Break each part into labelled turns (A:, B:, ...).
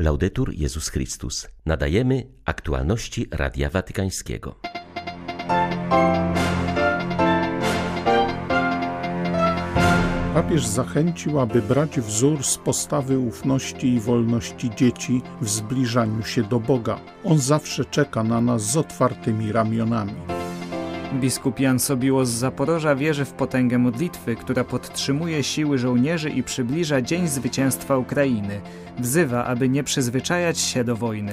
A: Laudetur Jezus Chrystus. Nadajemy aktualności Radia Watykańskiego.
B: Papież zachęcił, aby brać wzór z postawy ufności i wolności dzieci w zbliżaniu się do Boga. On zawsze czeka na nas z otwartymi ramionami.
C: Biskup Jan Sobiło z Zaporoża wierzy w potęgę modlitwy, która podtrzymuje siły żołnierzy i przybliża dzień zwycięstwa Ukrainy. Wzywa, aby nie przyzwyczajać się do wojny.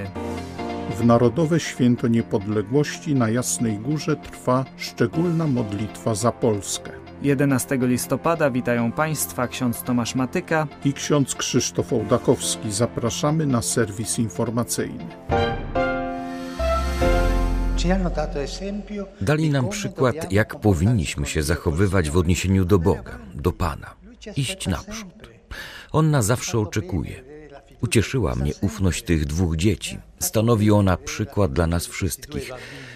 B: W Narodowe Święto Niepodległości na Jasnej Górze trwa szczególna modlitwa za Polskę.
C: 11 listopada witają Państwa ksiądz Tomasz Matyka
B: i ksiądz Krzysztof Ołdakowski. Zapraszamy na serwis informacyjny.
D: Dali nam przykład, jak powinniśmy się zachowywać w odniesieniu do Boga, do Pana. Iść naprzód. On nas zawsze oczekuje. Ucieszyła mnie ufność tych dwóch dzieci. Stanowi ona przykład dla nas wszystkich.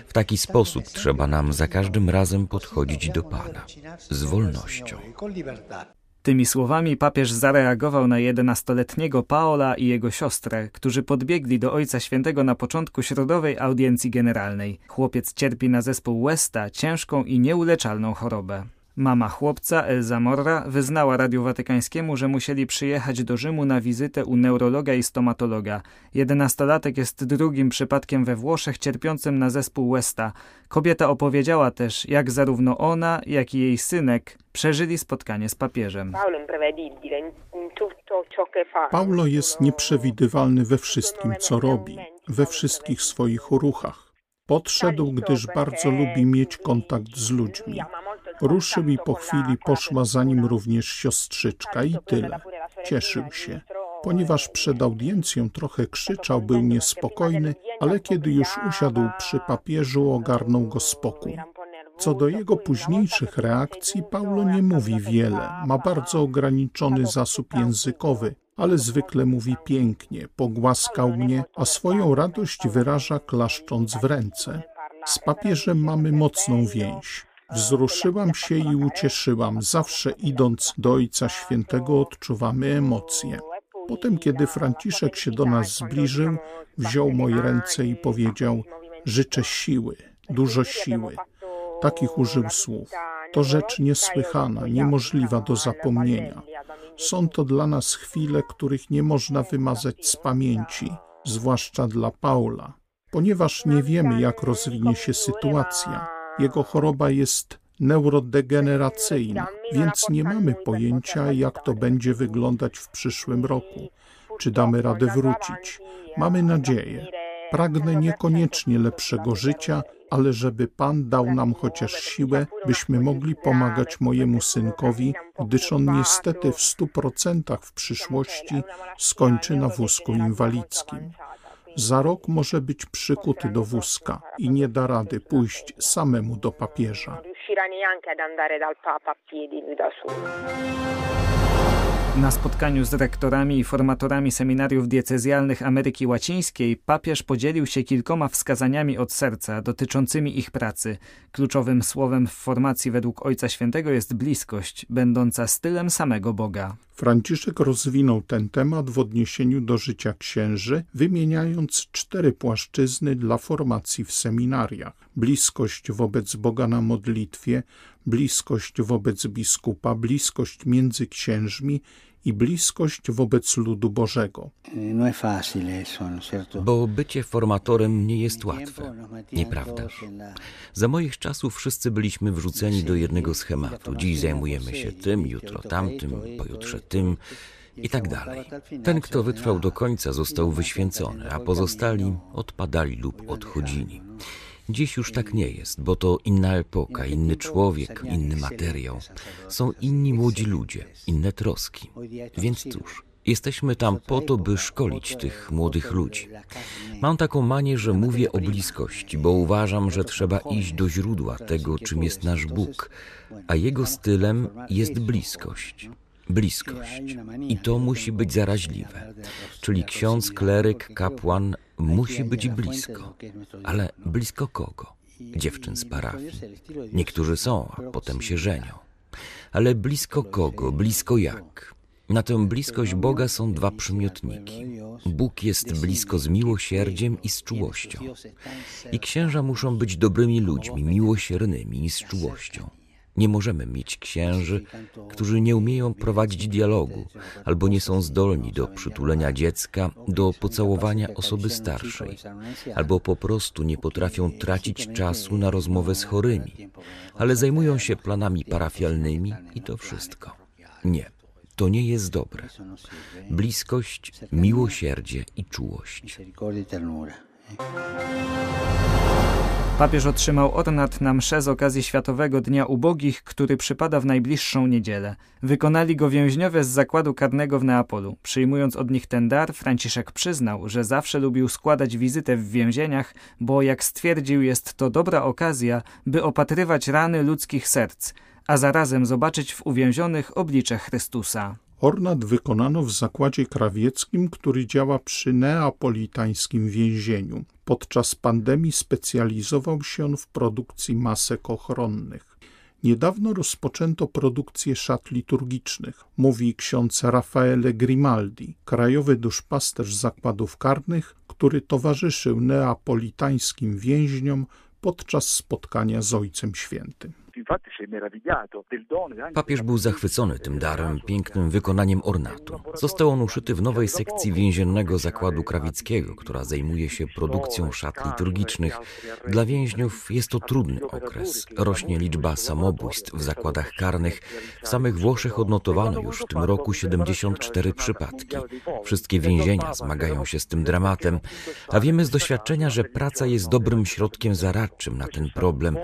D: W taki sposób trzeba nam za każdym razem podchodzić do Pana. Z wolnością.
C: Tymi słowami papież zareagował na jedenastoletniego Paola i jego siostrę, którzy podbiegli do Ojca Świętego na początku środowej audiencji generalnej. Chłopiec cierpi na zespół Westa, ciężką i nieuleczalną chorobę. Mama chłopca, Elza Morra, wyznała Radiu Watykańskiemu, że musieli przyjechać do Rzymu na wizytę u neurologa i stomatologa. Jedenastolatek jest drugim przypadkiem we Włoszech cierpiącym na zespół Westa. Kobieta opowiedziała też, jak zarówno ona, jak i jej synek przeżyli spotkanie z papieżem.
B: Paulo jest nieprzewidywalny we wszystkim, co robi, we wszystkich swoich ruchach. Podszedł, gdyż bardzo lubi mieć kontakt z ludźmi. Ruszył i po chwili poszła za nim również siostrzyczka i tyle. Cieszył się. Ponieważ przed audiencją trochę krzyczał, był niespokojny, ale kiedy już usiadł przy papieżu, ogarnął go spokój. Co do jego późniejszych reakcji, Paulo nie mówi wiele, ma bardzo ograniczony zasób językowy, ale zwykle mówi pięknie, pogłaskał mnie, a swoją radość wyraża klaszcząc w ręce. Z papieżem mamy mocną więź. Wzruszyłam się i ucieszyłam. Zawsze idąc do Ojca Świętego odczuwamy emocje. Potem, kiedy Franciszek się do nas zbliżył, wziął moje ręce i powiedział: Życzę siły, dużo siły. Takich użył słów. To rzecz niesłychana, niemożliwa do zapomnienia. Są to dla nas chwile, których nie można wymazać z pamięci, zwłaszcza dla Paula, ponieważ nie wiemy, jak rozwinie się sytuacja. Jego choroba jest neurodegeneracyjna, więc nie mamy pojęcia, jak to będzie wyglądać w przyszłym roku. Czy damy radę wrócić? Mamy nadzieję. Pragnę niekoniecznie lepszego życia, ale żeby Pan dał nam chociaż siłę, byśmy mogli pomagać mojemu synkowi, gdyż on niestety w stu procentach w przyszłości skończy na wózku inwalidzkim. Za rok może być przykuty do wózka i nie da rady pójść samemu do papieża.
C: Na spotkaniu z rektorami i formatorami seminariów diecezjalnych Ameryki Łacińskiej papież podzielił się kilkoma wskazaniami od serca dotyczącymi ich pracy. Kluczowym słowem w formacji według Ojca Świętego jest bliskość, będąca stylem samego Boga.
B: Franciszek rozwinął ten temat w odniesieniu do życia księży, wymieniając cztery płaszczyzny dla formacji w seminariach: bliskość wobec Boga na modlitwie, bliskość wobec biskupa, bliskość między księżmi i bliskość wobec ludu Bożego.
D: Bo bycie formatorem nie jest łatwe, nieprawdaż? Za moich czasów wszyscy byliśmy wrzuceni do jednego schematu. Dziś zajmujemy się tym, jutro tamtym, pojutrze tym i tak dalej. Ten, kto wytrwał do końca, został wyświęcony, a pozostali odpadali lub odchodzili. Dziś już tak nie jest, bo to inna epoka, inny człowiek, inny materiał. Są inni młodzi ludzie, inne troski. Więc cóż, jesteśmy tam po to, by szkolić tych młodych ludzi. Mam taką manię, że mówię o bliskości, bo uważam, że trzeba iść do źródła tego, czym jest nasz Bóg, a jego stylem jest bliskość bliskość. I to musi być zaraźliwe. Czyli ksiądz, kleryk, kapłan musi być blisko. Ale blisko kogo? Dziewczyn z parafii. Niektórzy są, a potem się żenią. Ale blisko kogo? Blisko jak? Na tę bliskość Boga są dwa przymiotniki. Bóg jest blisko z miłosierdziem i z czułością. I księża muszą być dobrymi ludźmi, miłosiernymi i z czułością. Nie możemy mieć księży, którzy nie umieją prowadzić dialogu, albo nie są zdolni do przytulenia dziecka, do pocałowania osoby starszej, albo po prostu nie potrafią tracić czasu na rozmowę z chorymi, ale zajmują się planami parafialnymi i to wszystko. Nie, to nie jest dobre. Bliskość, miłosierdzie i czułość.
C: Papież otrzymał ornat na msze z okazji Światowego Dnia Ubogich, który przypada w najbliższą niedzielę. Wykonali go więźniowie z zakładu karnego w Neapolu. Przyjmując od nich ten dar, Franciszek przyznał, że zawsze lubił składać wizytę w więzieniach, bo jak stwierdził, jest to dobra okazja, by opatrywać rany ludzkich serc, a zarazem zobaczyć w uwięzionych oblicze Chrystusa.
B: Ornat wykonano w zakładzie krawieckim, który działa przy neapolitańskim więzieniu. Podczas pandemii specjalizował się on w produkcji masek ochronnych. Niedawno rozpoczęto produkcję szat liturgicznych, mówi ksiądz Raffaele Grimaldi, krajowy duszpasterz zakładów karnych, który towarzyszył neapolitańskim więźniom podczas spotkania z Ojcem Świętym.
D: Papież był zachwycony tym darem, pięknym wykonaniem ornatu. Został on uszyty w nowej sekcji więziennego zakładu krawickiego, która zajmuje się produkcją szat liturgicznych. Dla więźniów jest to trudny okres. Rośnie liczba samobójstw w zakładach karnych. W samych Włoszech odnotowano już w tym roku 74 przypadki. Wszystkie więzienia zmagają się z tym dramatem, a wiemy z doświadczenia, że praca jest dobrym środkiem zaradczym na ten problem,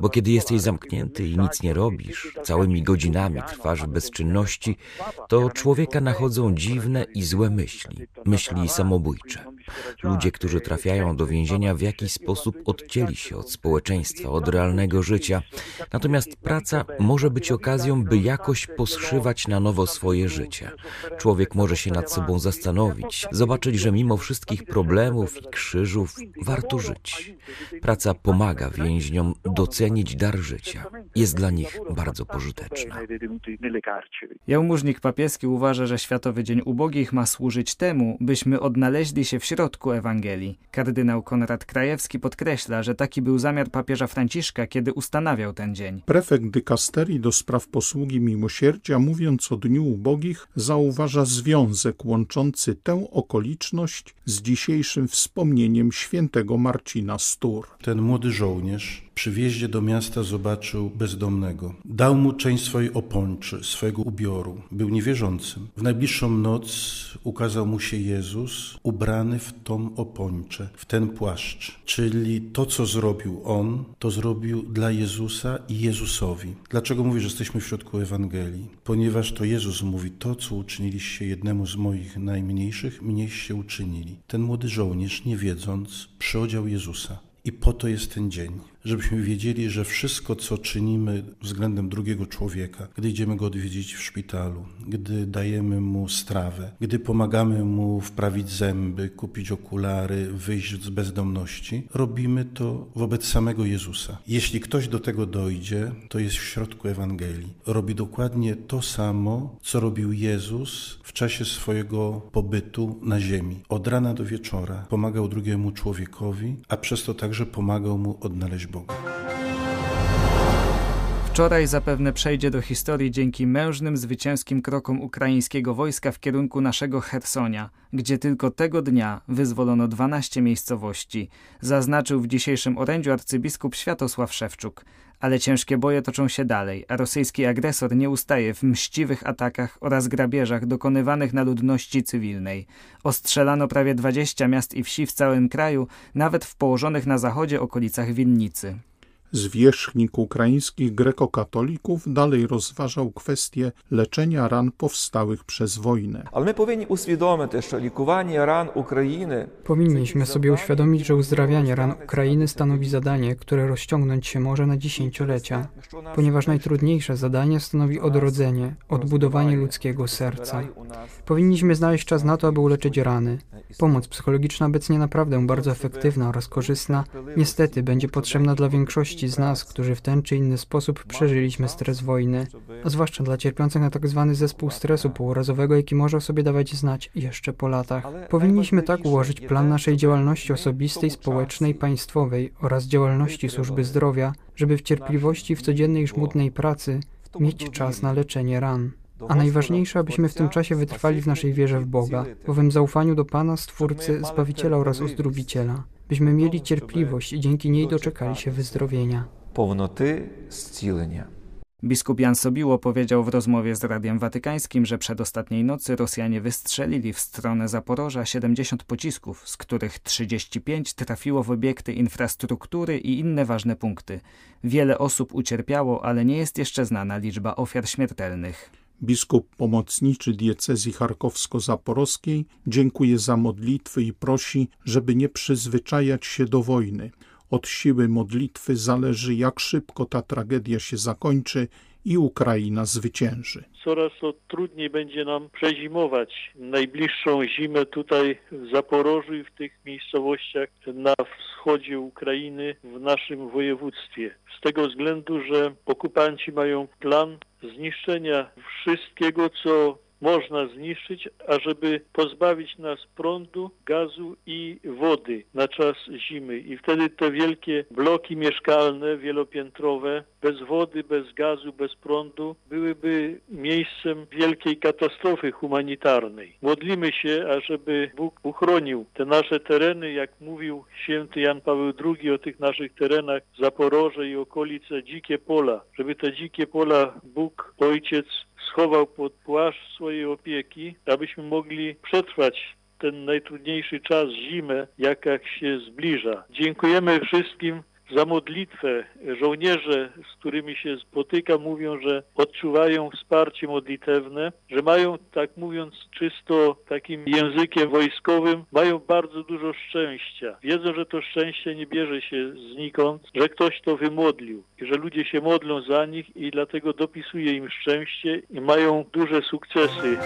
D: bo kiedy jesteś zamknięty i nic nie robisz, całymi godzinami trwasz w bezczynności, to człowieka nachodzą dziwne i złe myśli, myśli samobójcze. Ludzie, którzy trafiają do więzienia w jakiś sposób odcięli się od społeczeństwa, od realnego życia. Natomiast praca może być okazją, by jakoś poszywać na nowo swoje życie. Człowiek może się nad sobą zastanowić, zobaczyć, że mimo wszystkich problemów i krzyżów warto żyć. Praca pomaga więźniom docenić dar życia. Jest dla nich bardzo pożyteczna.
C: Jałmużnik papieski uważa, że Światowy Dzień Ubogich ma służyć temu, byśmy odnaleźli się w środku Ewangelii. Kardynał Konrad Krajewski podkreśla, że taki był zamiar papieża Franciszka, kiedy ustanawiał ten dzień.
B: Prefekt dykasterii do spraw posługi miłosierdzia, mówiąc o Dniu Ubogich, zauważa związek łączący tę okoliczność z dzisiejszym wspomnieniem świętego Marcina Stur.
E: Ten młody żołnierz przy wjeździe do miasta zobaczył bezdomnego. Dał mu część swojej opończy, swojego ubioru. Był niewierzącym. W najbliższą noc ukazał mu się Jezus, ubrany w tą opończę, w ten płaszcz. Czyli to, co zrobił On, to zrobił dla Jezusa i Jezusowi. Dlaczego mówię, że jesteśmy w środku Ewangelii? Ponieważ to Jezus mówi, to, co uczyniliście jednemu z moich najmniejszych, mniejście uczynili. Ten młody żołnierz, nie wiedząc, przyodział Jezusa. I po to jest ten dzień żebyśmy wiedzieli, że wszystko, co czynimy względem drugiego człowieka, gdy idziemy go odwiedzić w szpitalu, gdy dajemy mu strawę, gdy pomagamy mu wprawić zęby, kupić okulary, wyjść z bezdomności, robimy to wobec samego Jezusa. Jeśli ktoś do tego dojdzie, to jest w środku Ewangelii. Robi dokładnie to samo, co robił Jezus w czasie swojego pobytu na ziemi. Od rana do wieczora pomagał drugiemu człowiekowi, a przez to także pomagał mu odnaleźć Boga.
C: Wczoraj zapewne przejdzie do historii dzięki mężnym, zwycięskim krokom ukraińskiego wojska w kierunku naszego Hersonia, gdzie tylko tego dnia wyzwolono 12 miejscowości, zaznaczył w dzisiejszym orędziu arcybiskup Światosław Szewczuk. Ale ciężkie boje toczą się dalej, a rosyjski agresor nie ustaje w mściwych atakach oraz grabieżach dokonywanych na ludności cywilnej. Ostrzelano prawie 20 miast i wsi w całym kraju, nawet w położonych na zachodzie okolicach Winnicy.
B: Zwierzchnik ukraińskich grekokatolików dalej rozważał kwestię leczenia ran powstałych przez wojnę.
F: Ale my powinni uświadomić, że likowanie ran Ukrainy.
G: Powinniśmy sobie uświadomić, że uzdrawianie ran Ukrainy stanowi zadanie, które rozciągnąć się może na dziesięciolecia, ponieważ najtrudniejsze zadanie stanowi odrodzenie, odbudowanie ludzkiego serca. Powinniśmy znaleźć czas na to, aby uleczyć rany. Pomoc psychologiczna obecnie naprawdę bardzo efektywna oraz korzystna, niestety będzie potrzebna dla większości z nas, którzy w ten czy inny sposób przeżyliśmy stres wojny, a zwłaszcza dla cierpiących na tak zwany zespół stresu półrazowego, jaki może sobie dawać znać jeszcze po latach. Powinniśmy tak ułożyć plan naszej działalności osobistej, społecznej, państwowej oraz działalności służby zdrowia, żeby w cierpliwości w codziennej żmudnej pracy mieć czas na leczenie ran. A najważniejsze, abyśmy w tym czasie wytrwali w naszej wierze w Boga, w owym zaufaniu do Pana, Stwórcy, Zbawiciela oraz Uzdrowiciela, byśmy mieli cierpliwość i dzięki niej doczekali się wyzdrowienia.
F: Pownoty zcilenia.
C: Biskup Jan Sobiło powiedział w rozmowie z Radiem Watykańskim, że przedostatniej nocy Rosjanie wystrzelili w stronę Zaporoża 70 pocisków, z których 35 trafiło w obiekty infrastruktury i inne ważne punkty. Wiele osób ucierpiało, ale nie jest jeszcze znana liczba ofiar śmiertelnych.
B: Biskup pomocniczy diecezji charkowsko-zaporowskiej dziękuję za modlitwy i prosi, żeby nie przyzwyczajać się do wojny. Od siły modlitwy zależy, jak szybko ta tragedia się zakończy i Ukraina zwycięży.
H: Coraz to trudniej będzie nam przezimować najbliższą zimę tutaj w Zaporożu i w tych miejscowościach na wschodzie Ukrainy, w naszym województwie. Z tego względu, że okupanci mają plan zniszczenia wszystkiego, co można zniszczyć, ażeby pozbawić nas prądu, gazu i wody na czas zimy. I wtedy te wielkie bloki mieszkalne, wielopiętrowe, bez wody, bez gazu, bez prądu, byłyby miejscem wielkiej katastrofy humanitarnej. Modlimy się, ażeby Bóg uchronił te nasze tereny, jak mówił święty Jan Paweł II o tych naszych terenach, Zaporoże i okolice, dzikie pola, żeby te dzikie pola Bóg, Ojciec schował pod płaszcz swojej opieki, abyśmy mogli przetrwać ten najtrudniejszy czas, zimę, jaka się zbliża. Dziękujemy wszystkim za modlitwę. Żołnierze, z którymi się spotykam, mówią, że odczuwają wsparcie modlitewne, że mają, tak mówiąc czysto takim językiem wojskowym, mają bardzo dużo szczęścia. Wiedzą, że to szczęście nie bierze się znikąd, że ktoś to wymodlił i że ludzie się modlą za nich i dlatego dopisuje im szczęście i mają duże sukcesy.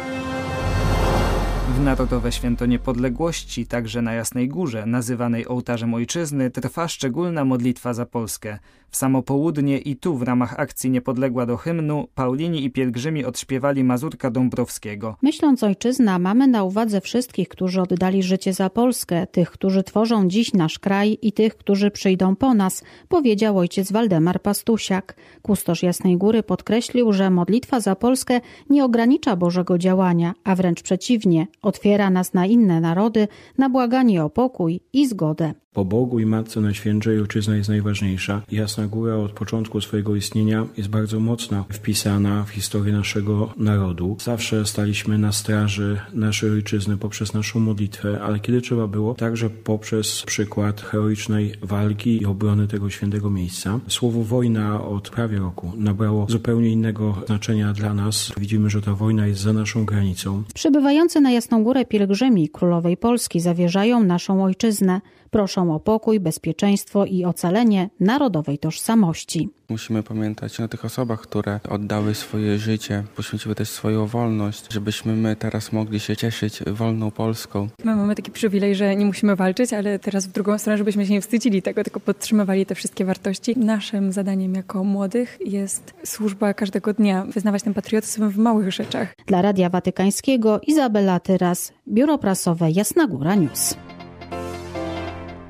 C: W Narodowe Święto Niepodległości, także na Jasnej Górze, nazywanej ołtarzem ojczyzny, trwa szczególna modlitwa za Polskę. W samo południe i tu w ramach akcji Niepodległa do hymnu Paulini i pielgrzymi odśpiewali Mazurka Dąbrowskiego.
I: Myśląc ojczyzna, mamy na uwadze wszystkich, którzy oddali życie za Polskę, tych, którzy tworzą dziś nasz kraj i tych, którzy przyjdą po nas, powiedział ojciec Waldemar Pastusiak. Kustosz Jasnej Góry podkreślił, że modlitwa za Polskę nie ogranicza Bożego działania, a wręcz przeciwnie, otwiera nas na inne narody, na błaganie o pokój i zgodę.
J: Po Bogu i Matce Najświętszej ojczyzna jest najważniejsza. Jasna Góra od początku swojego istnienia jest bardzo mocno wpisana w historię naszego narodu. Zawsze staliśmy na straży naszej ojczyzny poprzez naszą modlitwę, ale kiedy trzeba było, także poprzez przykład heroicznej walki i obrony tego świętego miejsca. Słowo wojna od prawie roku nabrało zupełnie innego znaczenia dla nas. Widzimy, że ta wojna jest za naszą granicą.
I: Przybywający na Jasną Górę pielgrzymi Królowej Polski zawierzają naszą ojczyznę. Proszą o pokój, bezpieczeństwo i ocalenie narodowej tożsamości.
K: Musimy pamiętać o tych osobach, które oddały swoje życie, poświęciły też swoją wolność, żebyśmy my teraz mogli się cieszyć wolną Polską.
L: My mamy taki przywilej, że nie musimy walczyć, ale teraz w drugą stronę, żebyśmy się nie wstydzili tego, tylko podtrzymywali te wszystkie wartości. Naszym zadaniem jako młodych jest służba każdego dnia, wyznawać ten patriotyzm w małych rzeczach.
I: Dla Radia Watykańskiego Izabela Tyras, Biuro Prasowe Jasna Góra News.